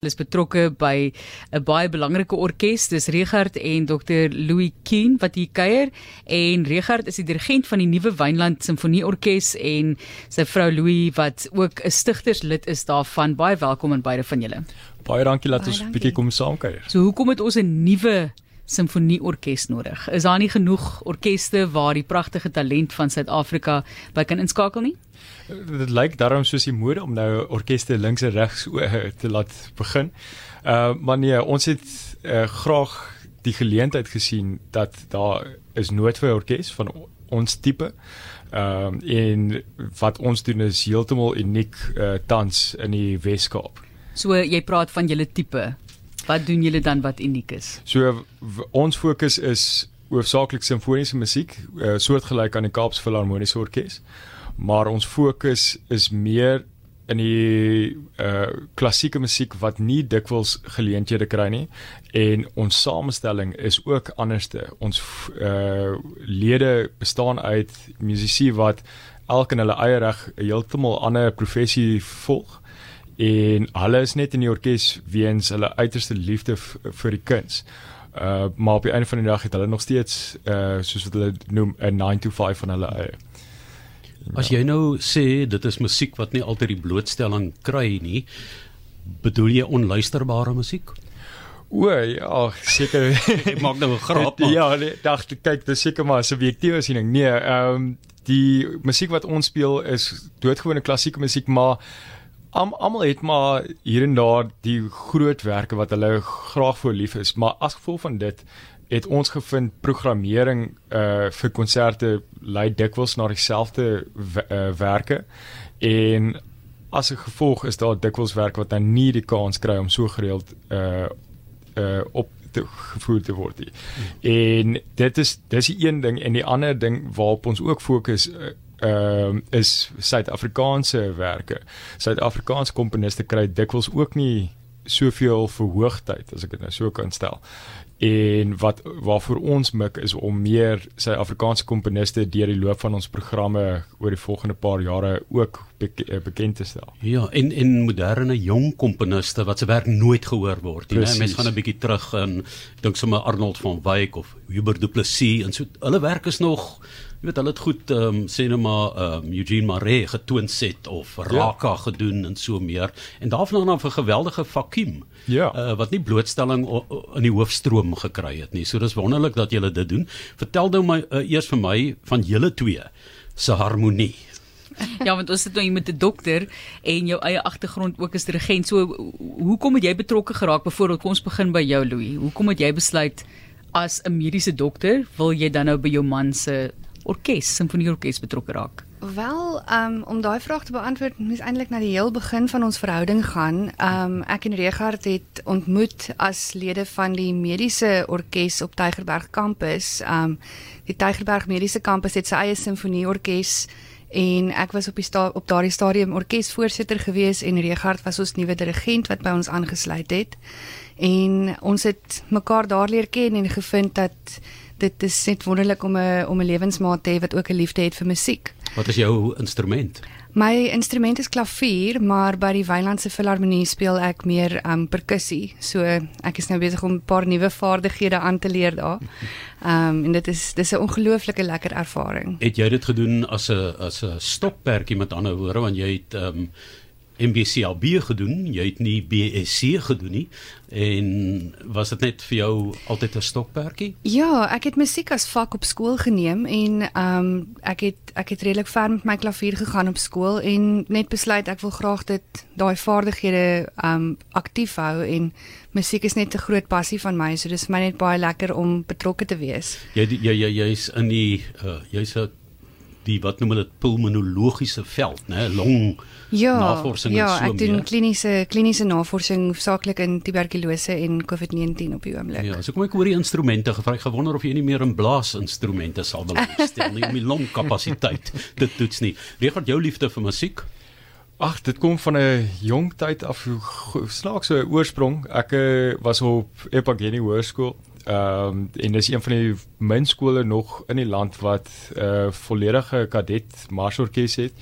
is betrokke by 'n baie belangrike orkes, dis Regard en Dr Louis Keen wat hier kuier en Regard is die dirigent van die Nuwe Wynland Simfonieorkes en sy vrou Louis wat ook 'n stigterslid is daarvan. Baie welkom aan beide van julle. Baie dankie dat ons 'n bietjie kom saamkuier. So hoekom het ons 'n nuwe simfonieorkes nodig? Is daar nie genoeg orkeste waar die pragtige talent van Suid-Afrika by kan inskakel nie? Dit lyk daarom soos die mode om nou orkeste links en regs te laat begin. Uh maar nee, ons het uh, graag die geleentheid gesien dat daar is nood vir 'n orkes van ons tipe. Ehm uh, en wat ons doen is heeltemal uniek uh, tans in die Weskaap. So jy praat van julle tipe. Wat doen julle dan wat uniek is? So ons fokus is hoofsaaklik simfoniese musiek, uh, soortgelyk aan die Kaapse Filharmoniese Orkees maar ons fokus is meer in die uh klassieke musiek wat nie dikwels geleenthede kry nie en ons samestelling is ook anderste. Ons uh lede bestaan uit musisië wat elk in hulle eie reg heeltemal ander professie volg en hulle is net in die orkes weens hulle uiterste liefde vir die kuns. Uh maar op die einde van die dag het hulle nog steeds uh soos wat hulle noem 'n 9 to 5 van hulle eie. As jy nou sê dit is musiek wat nie altyd die blootstelling kry nie, bedoel jy onluisterbare musiek? O, ja, seker. Ek maak nou 'n grap maar. Ja, nee, dacht kyk, dis seker maar 'n subjektiewe siening. Nee, ehm um, die musiek wat ons speel is doodgewone klassieke musiek, maar am, almal het maar hier en daar die groot werke wat hulle graag voor lief is, maar as gevolg van dit het ons gevind programmering uh vir konserte lei dikwels na dieselfde uh, werke en as 'n gevolg is daar dikwels werk wat dan nie die kans kry om so gereeld uh uh op te gevoer te word nie. Hmm. En dit is dis die een ding en die ander ding waarop ons ook fokus uh ehm uh, is Suid-Afrikaanse werke. Suid-Afrikaanse komponiste kry dikwels ook nie soveel verhoogtyd as ek dit nou so kan stel en wat waarvoor ons mik is om meer sy Afrikaanse komponiste deur die loop van ons programme oor die volgende paar jare ook eh, bekend te stel. Ja, en en moderne jong komponiste wat se werk nooit gehoor word nie. Mense gaan 'n bietjie terug en dink sommer Arnold van Wyk of Hubert Du Plessis en so hulle werk is nog jy weet hulle het goed ehm um, sê nou maar ehm um, Eugene Maree getoon set of Raka ja. gedoen en so meer en daarvan dan 'n geweldige vakuum. Ja. Uh, wat nie blootstelling in die hoofstroom gekry het nie. So dis wonderlik dat julle dit doen. Vertel nou my uh, eers vir my van julle twee se harmonie. Ja, want ons sit nou hier met 'n dokter en jou eie agtergrond ook as regent. So hoekom het jy betrokke geraak? Byvoorbeeld, kom ons begin by jou Louis. Hoekom het jy besluit as 'n mediese dokter wil jy dan nou by jou man se orkes, simfonieorkes betrokke raak? Wel, um, om daai vraag te beantwoord, moet eintlik na die heel begin van ons verhouding gaan. Um ek en Regard het ontmoet as lede van die mediese orkes op Tygerberg kampus. Um die Tygerberg Mediese kampus het sy eie simfonieorkes en ek was op die op daardie stadium orkesvoorsitter gewees en Regard was ons nuwe dirigent wat by ons aangesluit het. En ons het mekaar daar leer ken en gevind dat dit is net wonderlik om 'n om 'n lewensmaat te hê wat ook 'n liefde het vir musiek. Wat is jou instrument? My instrument is klavier, maar by die Wynlandse Filharmonie speel ek meer um perkussie. So ek is nou besig om 'n paar nuwe vaardighede aan te leer daar. Um en dit is dis 'n ongelooflike lekker ervaring. Het jy dit gedoen as 'n as 'n stokperdjie met ander woorde want jy het um MBCLB gedoen, jy het nie BSc gedoen nie en was dit net vir jou altyd 'n stokperdjie? Ja, ek het musiek as vak op skool geneem en ehm um, ek het ek het redelik ver met my klavier gegaan op skool en net besluit ek wil graag dit daai vaardighede ehm um, aktief hou en musiek is net 'n groot passie van my, so dis vir my net baie lekker om betrokke te wees. Jy jy jy jy's in die uh, jy's 'n die wat noem hulle pulmonologiese veld, né, long ja, navorsing ja, en so meer. Ja, ek doen kliniese kliniese navorsing hoofsaaklik in tuberkulose en COVID-19 op die oomblik. Ja, so kom ek oor die instrumente gevra. Ek gewonder of jy nie meer in blaasinstrumente sal belangstel nie om die longkapasiteit te toets nie. Regard jou liefde vir musiek? Ag, dit kom van 'n jong tyd af. Snaaks so 'n oorsprong. Ek uh, was op Epageni Hoërskool Ehm um, en dis een van die min skole nog in die land wat 'n uh, volledige kadet marsorkes het.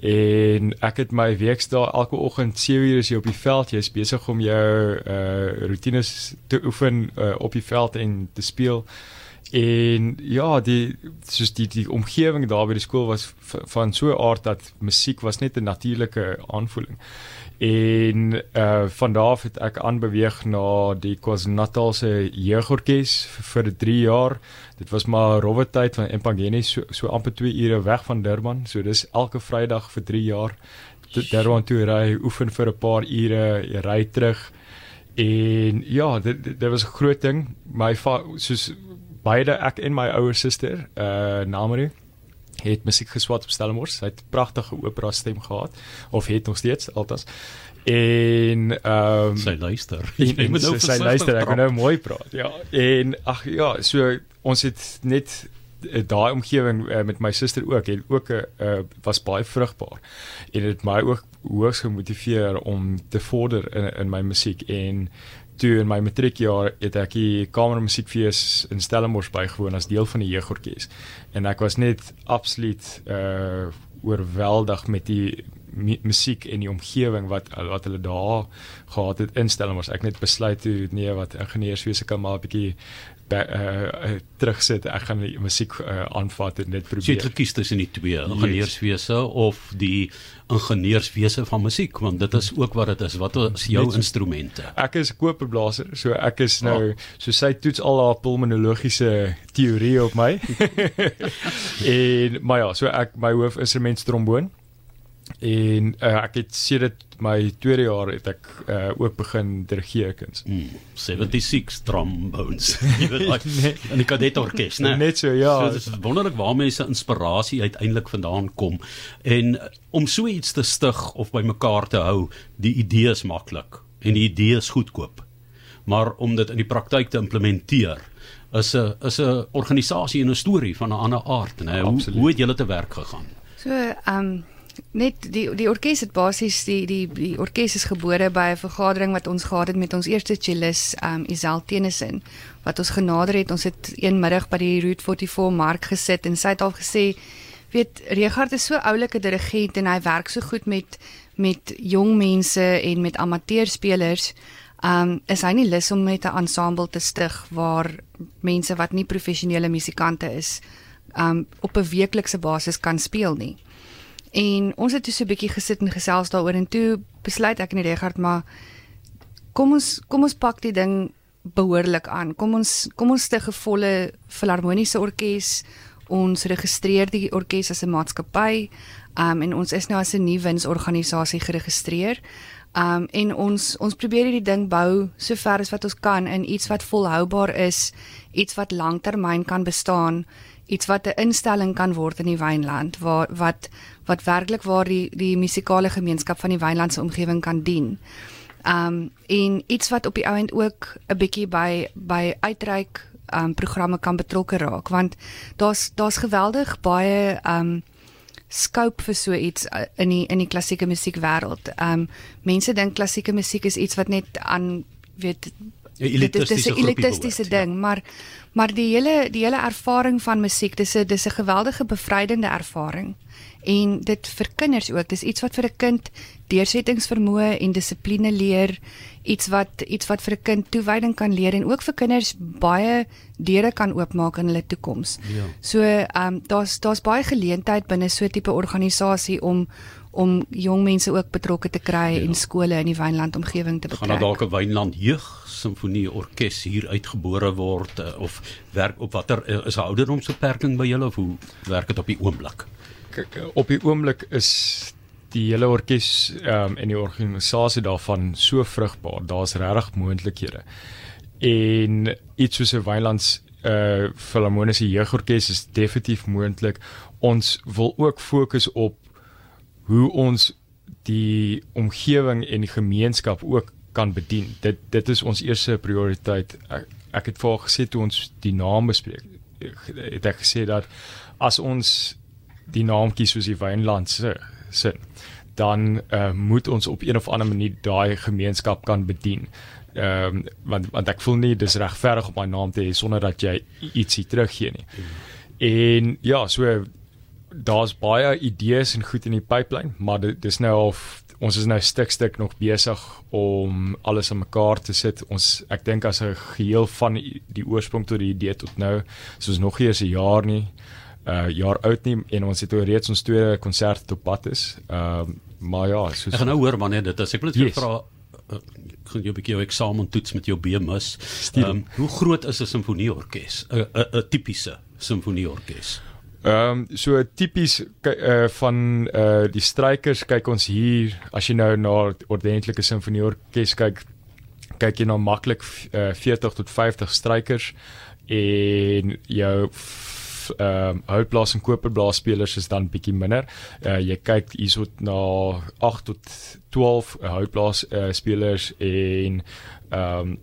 En ek het my weekdae elke oggend 7 uur is jy op die veld, jy's besig om jou uh rotines te oefen uh, op die veld en te speel. En ja, die soos die die omgewing daar by die skool was van so 'n aard dat musiek was net 'n natuurlike aanvoeling. En uh van daar af het ek aanbeweeg na die KwaZulu-Natal se jeugorkes vir, vir 3 jaar. Dit was maar rowwe tyd van Empangeni so so amper 2 ure weg van Durban. So dis elke Vrydag vir 3 jaar. Durban toe ry, oefen vir 'n paar ure, ry terug. En ja, dit dit was 'n groot ding. My soos beide ek en my ouer suster, uh Namaru het musiek geswat op Stellenbosch. Sy het pragtige opera stem gehad of het nog steeds altes. En ehm um, sy luister. Jy moet nou sy luister, ek kan nou mooi praat. Ja. En ag ja, so ons het net eh, daai omgewing uh, met my suster ook het ook 'n uh, was baie vrugbaar. En dit het my ook hoogs gemotiveer om te vorder in in my musiek en toe in my matriekjaar het ek die kamermusiekfees in Stellenbosch bygewoon as deel van die jeugorkes. En ek was net absoluut uh oorweldig met die musiek en die omgewing wat wat hulle daar gehad het in Stellenbosch. Ek net besluit toe nee wat ingenieurswese kan maar 'n bietjie uh, terugsit ek gaan die musiek uh, aanvat en dit probeer. Jy het gekies tussen die twee, ingenieurswese of die ingenieurswese van musiek want dit is ook wat dit is. Wat is jou so, instrumente? Ek is koperblaser, so ek is nou oh. so sy toets al haar pulmonologiese teorie op my. en maar ja, so ek my hoofinstrument tromboon en uh, ek het sedert my tweede jaar het ek uh, ook begin dirigeer kuns. Mm, 76 trombones. Jy weet nee, in die kadetorkes, né? Net so ja. So, dit is wonderlik waar mense inspirasie uiteindelik vandaan kom en uh, om so iets te stig of by mekaar te hou, die idee is maklik en die idee is goedkoop. Maar om dit in die praktyk te implementeer is 'n is 'n organisasie en 'n storie van 'n ander aard, né? Hoe, hoe het julle te werk gegaan? So, ehm um net die die orkes het basies die die die orkes is gebore by 'n vergadering wat ons gehad het met ons eerste cellist um Isel Tennyson wat ons genader het. Ons het een middag by die Route 44 mark gesit en sy het al gesê weet Regard is so oulike dirigent en hy werk so goed met met jong mense en met amateurspelers um is hy nie lus om met 'n ensemble te stig waar mense wat nie professionele musikante is um op 'n weeklikse basis kan speel nie En ons het toe so 'n bietjie gesit en gesels daaroor en toe besluit ek en die Regard maar kom ons kom ons pak die ding behoorlik aan. Kom ons kom ons stig 'n volle filharmoniese orkes. Ons registreer die orkes as 'n maatskappy. Um en ons is nou as 'n nuwe winsorganisasie geregistreer. Um en ons ons probeer hierdie ding bou so ver as wat ons kan in iets wat volhoubaar is, iets wat lanktermyn kan bestaan iets wat 'n instelling kan word in die wynland waar wat wat werklik waar die die musikale gemeenskap van die wynlandse omgewing kan dien. Um en iets wat op die ouend ook 'n bietjie by by uitreik um programme kan betrokke raak want daar's daar's geweldig baie um scope vir so iets uh, in die in die klassieke musiekwêreld. Um mense dink klassieke musiek is iets wat net aan weet dit is 'n elitistiese ding, ja. maar maar die hele die hele ervaring van musiek, dis 'n dis 'n geweldige bevrydende ervaring. En dit vir kinders ook, dis iets wat vir 'n kind deursettingsvermoë en dissipline leer, iets wat iets wat vir 'n kind toewyding kan leer en ook vir kinders baie deure kan oopmaak in hulle toekoms. Ja. So, ehm um, daar's daar's baie geleentheid binne so 'n tipe organisasie om om jong mense ook betrokke te kry ja. en skole in die Wynland omgewing te betrek. Gaan daar dalk 'n Wynland jeug simfonie orkes hier uitgebore word uh, of werk op watter uh, is 'n ouderdomsbeperking by julle of hoe werk dit op die oomblik? Kyk, eh, op die oomblik is die hele orkes um, en die organisasie daarvan so vrugbaar. Daar's regtig moontlikhede. En iets soos 'n Wynlands uh filharmoniese jeugorkes is definitief moontlik. Ons wil ook fokus op hoe ons die omgewing en die gemeenskap ook kan bedien. Dit dit is ons eerste prioriteit. Ek, ek het voor gesê toe ons die naam bespreek, het ek gesê dat as ons die naam kies soos die Wynland se sin, dan uh, moet ons op een of ander manier daai gemeenskap kan bedien. Ehm um, want want ek voel nie dis regverdig om my naam te hê sonder dat jy ietsie teruggee nie. En ja, so daar's baie idees en goed in die pipeline, maar dit dis nou of ons is nou stuk stuk nog besig om alles aan mekaar te sit. Ons ek dink as 'n geheel van die oorsprong tot die idee tot nou, soos nog nie eens 'n jaar nie uh jaar oud nie en ons het reeds ons tweede konsert op pad is. Ehm uh, maar ja, soos Ek gaan nou hoor wanneer dit is. Ek wil net yes. vra uh, gaan jy 'n bietjie jou eksamen toets met jou BMus. Ehm um, hoe groot is 'n simfonieorkes? 'n 'n tipiese simfonieorkes. Ehm um, so tipies uh, van uh die strykers kyk ons hier as jy nou na ordentlike simfonieorkes kyk kyk jy na maklik uh, 40 tot 50 strykers en jou ehm uh, houtblaas en koperblaas spelers is dan bietjie minder. Uh, jy kyk hierso na 8 tot 12 uh, houtblaas uh, spelers en ehm um,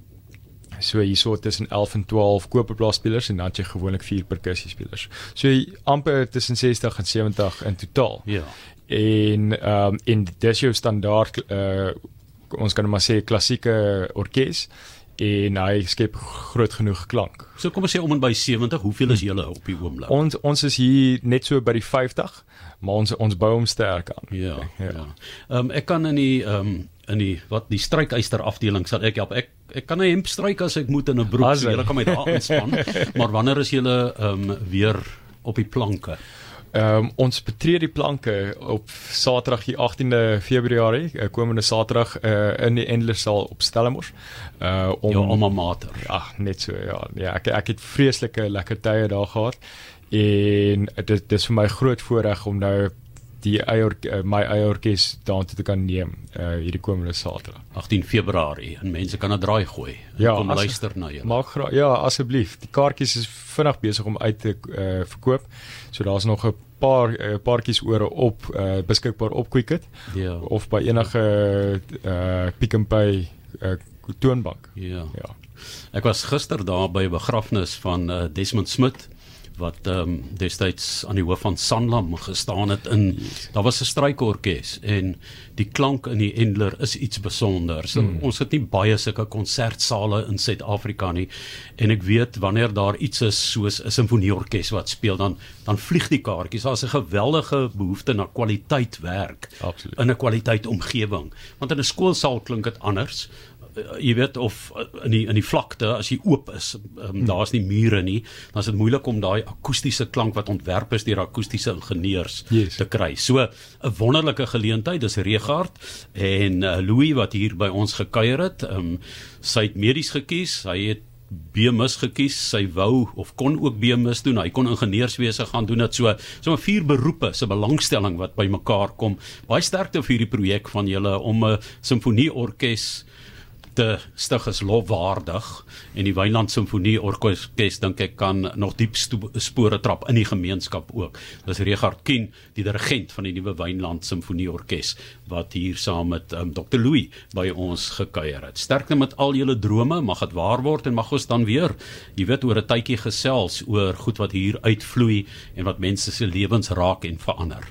so hierso tussen 11 en 12 koperblaas spelers en dan jy gewoonlik 4 perkussie spelers. So amper tussen 60 en 70 in totaal. Ja. En ehm um, in dis jou standaard uh, ons kan maar sê klassieke orkes en hy skep groot genoeg klank. So kom ons sê om en by 70, hoeveel is julle op die oomblik? Ons ons is hier net so by die 50, maar ons ons bou hom sterk aan. Ja. Ja. Ehm ja. um, ek kan in die ehm um, in die wat die strykyster afdeling sal ek help. Ek ek kan 'n hemp stryk as ek moet in 'n broek, so julle kan my daar inspan. maar wanneer is julle ehm um, weer op die planke? Ehm um, ons betree die planke op Saterdag die 18de Februarie, uh, komende Saterdag uh, in die Endless saal op Stellenbosch. Uh om ja, alma mater. Ja, net so ja. Ja, ek ek het vreeslike lekker tye daar gehad. En dit dis vir my groot voorreg om nou die eier uh, my eiertjies daartoe te kan neem uh, hierdie komende Saterdag. 18 Februarie en mense kan 'n draai gooi. Ja, kom as, luister na julle. maak graag ja asseblief. Die kaartjies is vinnig besig om uit te uh, verkoop. So daar's nog 'n paar uh, paartjies ore op uh, beskikbaar op Quicket ja. of by enige uh, Pick n Pay uh, toonbank. Ja. Ja. Ek was gister daar by 'n begrafnis van uh, Desmond Smith wat ehm um, destyds aan die hoof van Sanlam gestaan het in yes. daar was 'n strykorkes en die klank in die Endler is iets spesiaals. Mm. Ons het nie baie sulke konsertsale in Suid-Afrika nie en ek weet wanneer daar iets is soos 'n simfonieorkes wat speel dan dan vlieg die kaartjies. Daar's 'n geweldige behoefte na kwaliteit werk Absoluut. in 'n kwaliteit omgewing. Want in 'n skoolsaal klink dit anders jy weet of uh, in die in die vlakte as jy oop is, um, hmm. daar's nie mure nie, dan is dit moeilik om daai akoestiese klank wat ontwerp is deur akoestiese ingenieurs yes. te kry. So 'n wonderlike geleentheid, dis Regard en uh, Louis wat hier by ons gekuier het. Um, sy het medies gekies. Hy het BMus gekies. Sy wou of kon ook BMus doen. Hy kon ingenieurswese gaan doen. Dit so sommer vier beroepe se belangstelling wat bymekaar kom. Baie sterkte vir hierdie projek van julle om 'n simfonieorkes te stig is lofwaardig en die Wynland Simfonie Orkees dink ek kan nog diep spore trap in die gemeenskap ook. Dis Regard Kien, die dirigent van die nuwe Wynland Simfonie Orkees wat hier saam met um, Dr Louis by ons gekuier het. Sterkte met al julle drome, mag dit waar word en mag ons dan weer, jy weet oor 'n tydjie gesels oor goed wat hier uitvloei en wat mense se lewens raak en verander.